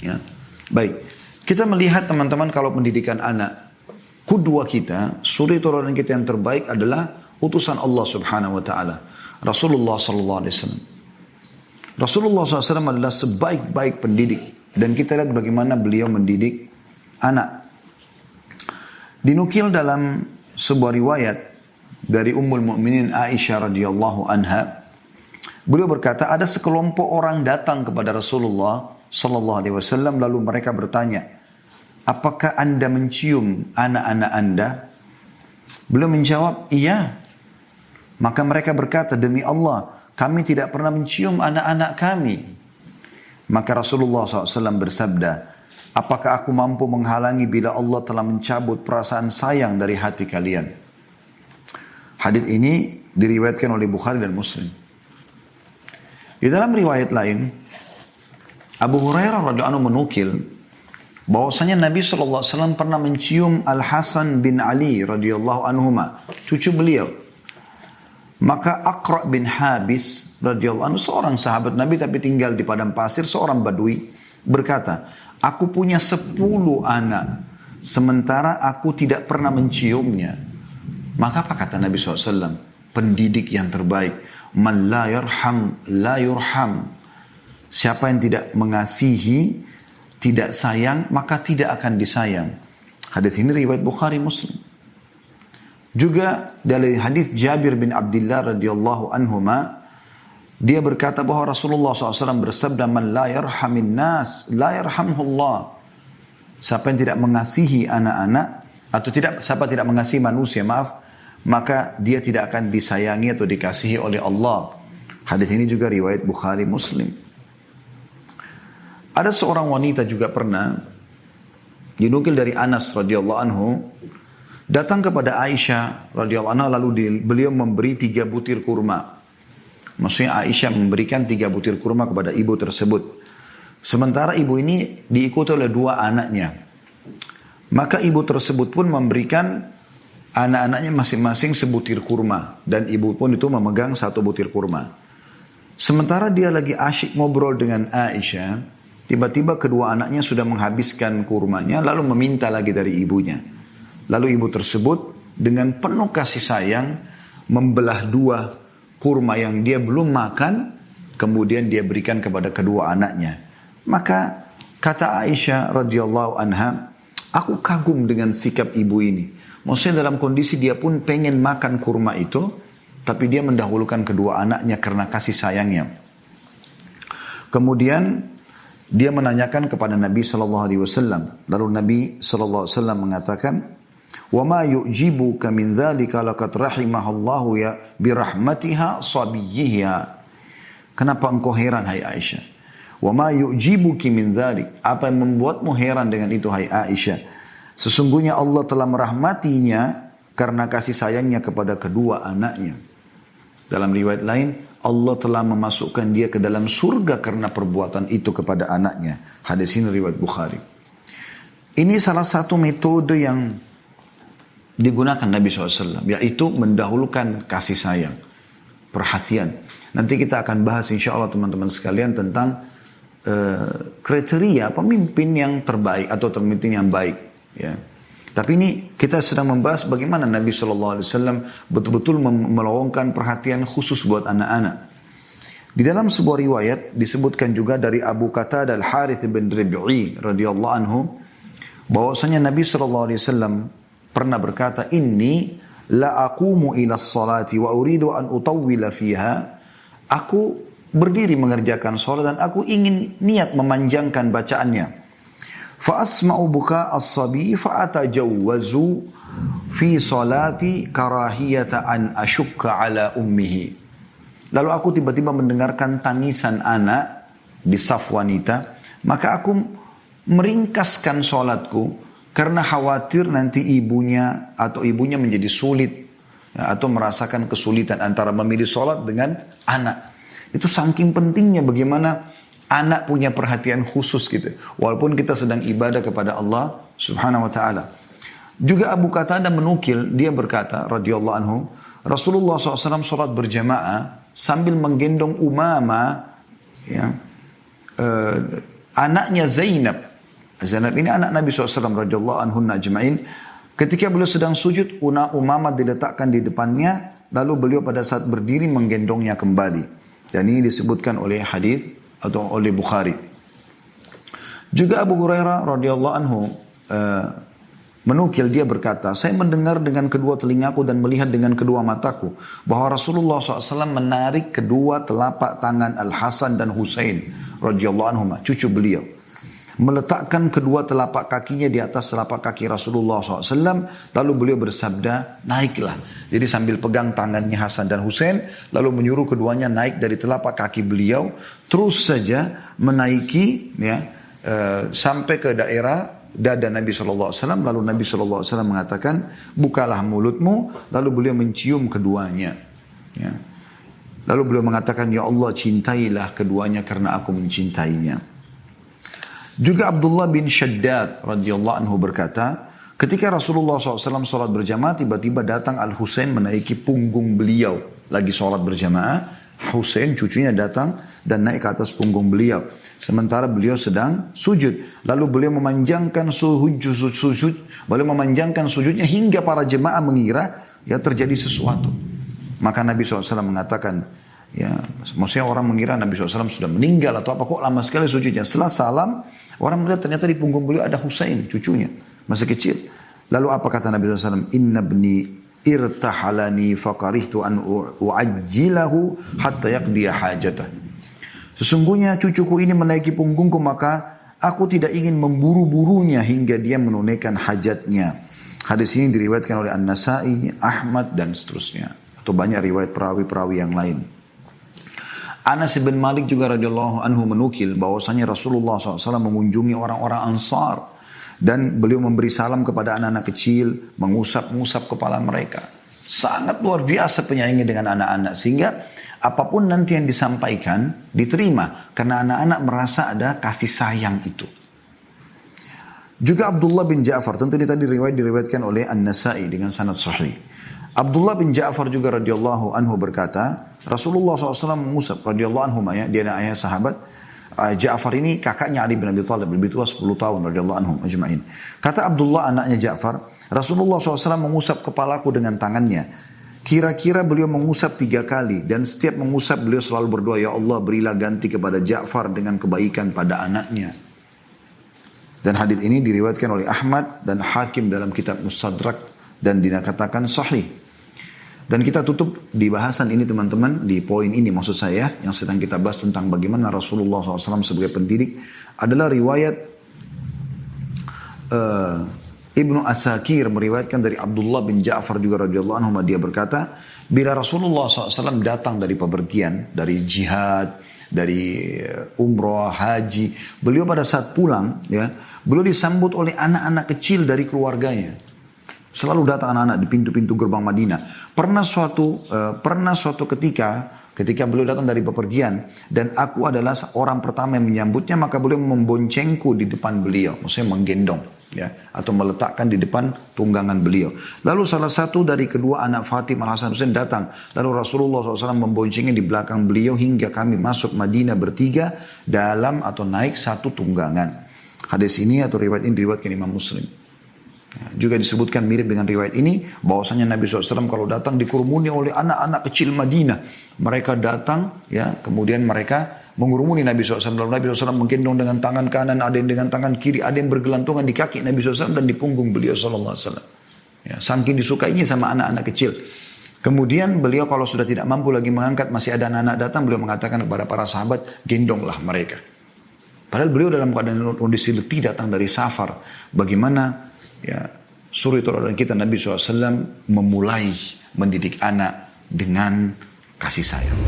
Ya. Baik. Kita melihat teman-teman kalau pendidikan anak, kedua kita, suri teladan kita yang terbaik adalah utusan Allah Subhanahu wa taala. Rasulullah sallallahu alaihi wasallam. Rasulullah SAW adalah sebaik-baik pendidik dan kita lihat bagaimana beliau mendidik anak. Dinukil dalam sebuah riwayat dari Ummul Mukminin Aisyah radhiyallahu anha, beliau berkata ada sekelompok orang datang kepada Rasulullah sallallahu alaihi wasallam lalu mereka bertanya, "Apakah Anda mencium anak-anak Anda?" Beliau menjawab, "Iya." Maka mereka berkata, "Demi Allah, kami tidak pernah mencium anak-anak kami." Maka Rasulullah SAW bersabda, Apakah aku mampu menghalangi bila Allah telah mencabut perasaan sayang dari hati kalian? Hadis ini diriwayatkan oleh Bukhari dan Muslim. Di dalam riwayat lain, Abu Hurairah radhiyallahu anhu menukil bahwasanya Nabi SAW pernah mencium Al Hasan bin Ali radhiyallahu anhuma, cucu beliau. Maka Aqra bin Habis radhiyallahu anhu seorang sahabat Nabi tapi tinggal di padang pasir, seorang badui berkata, Aku punya sepuluh anak. Sementara aku tidak pernah menciumnya. Maka apa kata Nabi SAW? Pendidik yang terbaik. Man la yarham, la yurham. Siapa yang tidak mengasihi, tidak sayang, maka tidak akan disayang. Hadis ini riwayat Bukhari Muslim. Juga dari hadis Jabir bin Abdullah radhiyallahu anhuma dia berkata bahwa Rasulullah SAW bersabda, Man la yarhamin nas, la yarhamhullah. Siapa yang tidak mengasihi anak-anak, atau tidak siapa tidak mengasihi manusia, maaf, maka dia tidak akan disayangi atau dikasihi oleh Allah. Hadis ini juga riwayat Bukhari Muslim. Ada seorang wanita juga pernah dinukil dari Anas radhiyallahu anhu datang kepada Aisyah radhiyallahu anha lalu di, beliau memberi tiga butir kurma. Maksudnya Aisyah memberikan tiga butir kurma kepada ibu tersebut. Sementara ibu ini diikuti oleh dua anaknya. Maka ibu tersebut pun memberikan anak-anaknya masing-masing sebutir kurma. Dan ibu pun itu memegang satu butir kurma. Sementara dia lagi asyik ngobrol dengan Aisyah, tiba-tiba kedua anaknya sudah menghabiskan kurmanya lalu meminta lagi dari ibunya. Lalu ibu tersebut dengan penuh kasih sayang membelah dua kurma yang dia belum makan, kemudian dia berikan kepada kedua anaknya. Maka kata Aisyah radhiyallahu anha, aku kagum dengan sikap ibu ini. Maksudnya dalam kondisi dia pun pengen makan kurma itu, tapi dia mendahulukan kedua anaknya karena kasih sayangnya. Kemudian dia menanyakan kepada Nabi Shallallahu Alaihi Wasallam. Lalu Nabi Shallallahu Alaihi Wasallam mengatakan, وما يؤجبك من ذلك لقد رحمه الله ya birahmatiha sabiyyiha kenapa engkau heran hai Aisyah wama yu'jibuki min dhalik apa yang membuatmu heran dengan itu hai Aisyah sesungguhnya Allah telah merahmatinya karena kasih sayangnya kepada kedua anaknya dalam riwayat lain Allah telah memasukkan dia ke dalam surga karena perbuatan itu kepada anaknya hadis ini riwayat Bukhari ini salah satu metode yang digunakan Nabi SAW, yaitu mendahulukan kasih sayang, perhatian. Nanti kita akan bahas insya Allah teman-teman sekalian tentang uh, kriteria pemimpin yang terbaik atau pemimpin yang baik. Ya. Tapi ini kita sedang membahas bagaimana Nabi SAW betul-betul melowongkan perhatian khusus buat anak-anak. Di dalam sebuah riwayat disebutkan juga dari Abu Qatada al Harith bin Rabi'i radhiyallahu anhu bahwasanya Nabi SAW pernah berkata, "Inni la aqumu ila salati wa uridu an utawwila fiha." Aku berdiri mengerjakan salat dan aku ingin niat memanjangkan bacaannya. Fa asma'u buka as-sabi fa atajawwazu fi salati karahiyata an ashukka ala ummihi. Lalu aku tiba-tiba mendengarkan tangisan anak di saf wanita, maka aku meringkaskan salatku karena khawatir nanti ibunya atau ibunya menjadi sulit ya, atau merasakan kesulitan antara memilih sholat dengan anak. Itu saking pentingnya bagaimana anak punya perhatian khusus gitu. Walaupun kita sedang ibadah kepada Allah subhanahu wa ta'ala. Juga Abu Qatada menukil, dia berkata radhiyallahu anhu, Rasulullah SAW sholat berjamaah sambil menggendong Umama, ya, uh, anaknya Zainab. Zainab ini anak Nabi SAW radhiyallahu anhu najma'in. Ketika beliau sedang sujud, Una Umamah diletakkan di depannya, lalu beliau pada saat berdiri menggendongnya kembali. Dan ini disebutkan oleh hadis atau oleh Bukhari. Juga Abu Hurairah radhiyallahu anhu uh, menukil dia berkata, saya mendengar dengan kedua telingaku dan melihat dengan kedua mataku bahwa Rasulullah SAW menarik kedua telapak tangan Al Hasan dan Husain radhiyallahu anhu, cucu beliau, meletakkan kedua telapak kakinya di atas telapak kaki Rasulullah SAW, lalu beliau bersabda, naiklah. Jadi sambil pegang tangannya Hasan dan Husain, lalu menyuruh keduanya naik dari telapak kaki beliau, terus saja menaiki ya uh, sampai ke daerah dada Nabi SAW. Lalu Nabi SAW mengatakan, bukalah mulutmu. Lalu beliau mencium keduanya. Ya. Lalu beliau mengatakan, Ya Allah cintailah keduanya karena aku mencintainya. Juga Abdullah bin Shaddad radhiyallahu anhu berkata, ketika Rasulullah SAW sholat berjamaah, tiba-tiba datang Al-Husain menaiki punggung beliau. Lagi sholat berjamaah, Husain cucunya datang dan naik ke atas punggung beliau. Sementara beliau sedang sujud. Lalu beliau memanjangkan sujud, sujud, sujud. Beliau memanjangkan sujudnya hingga para jemaah mengira ya terjadi sesuatu. Maka Nabi SAW mengatakan, ya maksudnya orang mengira Nabi SAW sudah meninggal atau apa kok lama sekali sujudnya. Setelah salam, orang melihat ternyata di punggung beliau ada Husain, cucunya, masih kecil. Lalu apa kata Nabi SAW? Inna bni irtahalani fakarihtu an uajjilahu hatta yaqdiya hajatah. Sesungguhnya cucuku ini menaiki punggungku maka aku tidak ingin memburu-burunya hingga dia menunaikan hajatnya. Hadis ini diriwayatkan oleh An-Nasai, Ahmad dan seterusnya. Atau banyak riwayat perawi-perawi yang lain. Anas bin Malik juga radhiyallahu anhu menukil bahwasanya Rasulullah SAW mengunjungi orang-orang Ansar dan beliau memberi salam kepada anak-anak kecil, mengusap-ngusap kepala mereka. Sangat luar biasa penyayangnya dengan anak-anak. Sehingga apa pun nanti yang disampaikan diterima. Karena anak-anak merasa ada kasih sayang itu. Juga Abdullah bin Ja'far, tentu ini tadi riwayat diriwayatkan oleh An-Nasai dengan sanad sahih. Abdullah bin Ja'far juga radhiyallahu anhu berkata, Rasulullah SAW mengusap radhiyallahu anhu ya, dia adalah ayah sahabat, uh, Ja'far ini kakaknya Ali bin Abi Thalib lebih tua 10 tahun radhiyallahu anhum ajma'in. Kata Abdullah anaknya Ja'far, Rasulullah SAW mengusap kepalaku dengan tangannya. Kira-kira beliau mengusap tiga kali dan setiap mengusap beliau selalu berdoa ya Allah berilah ganti kepada Ja'far dengan kebaikan pada anaknya. Dan hadis ini diriwayatkan oleh Ahmad dan Hakim dalam kitab Mustadrak dan dikatakan sahih. Dan kita tutup di bahasan ini teman-teman, di poin ini maksud saya, yang sedang kita bahas tentang bagaimana Rasulullah SAW sebagai pendidik, adalah riwayat uh, Ibnu Asakir meriwayatkan dari Abdullah bin Ja'far juga radhiyallahu anhu dia berkata, bila Rasulullah SAW datang dari pepergian, dari jihad, dari eh, umroh, haji, beliau pada saat pulang, ya, beliau disambut oleh anak-anak kecil dari keluarganya. Selalu datang anak-anak di pintu-pintu gerbang Madinah. Pernah suatu uh, pernah suatu ketika ketika beliau datang dari bepergian dan aku adalah orang pertama yang menyambutnya maka beliau memboncengku di depan beliau, maksudnya menggendong ya atau meletakkan di depan tunggangan beliau. Lalu salah satu dari kedua anak Fatimah Hasan Hussein datang. Lalu Rasulullah SAW memboncengnya di belakang beliau hingga kami masuk Madinah bertiga dalam atau naik satu tunggangan. Hadis ini atau riwayat ini diriwayatkan Imam Muslim. Ya, juga disebutkan mirip dengan riwayat ini bahwasanya Nabi SAW kalau datang dikurumuni oleh anak-anak kecil Madinah. Mereka datang ya kemudian mereka mengurumuni Nabi SAW. Lalu Nabi SAW menggendong dengan tangan kanan, ada yang dengan tangan kiri, ada yang bergelantungan di kaki Nabi SAW dan di punggung beliau SAW. Ya, saking disukainya sama anak-anak kecil. Kemudian beliau kalau sudah tidak mampu lagi mengangkat, masih ada anak-anak datang, beliau mengatakan kepada para sahabat, gendonglah mereka. Padahal beliau dalam keadaan kondisi letih datang dari safar. Bagaimana ya suri teladan kita Nabi SAW memulai mendidik anak dengan kasih sayang.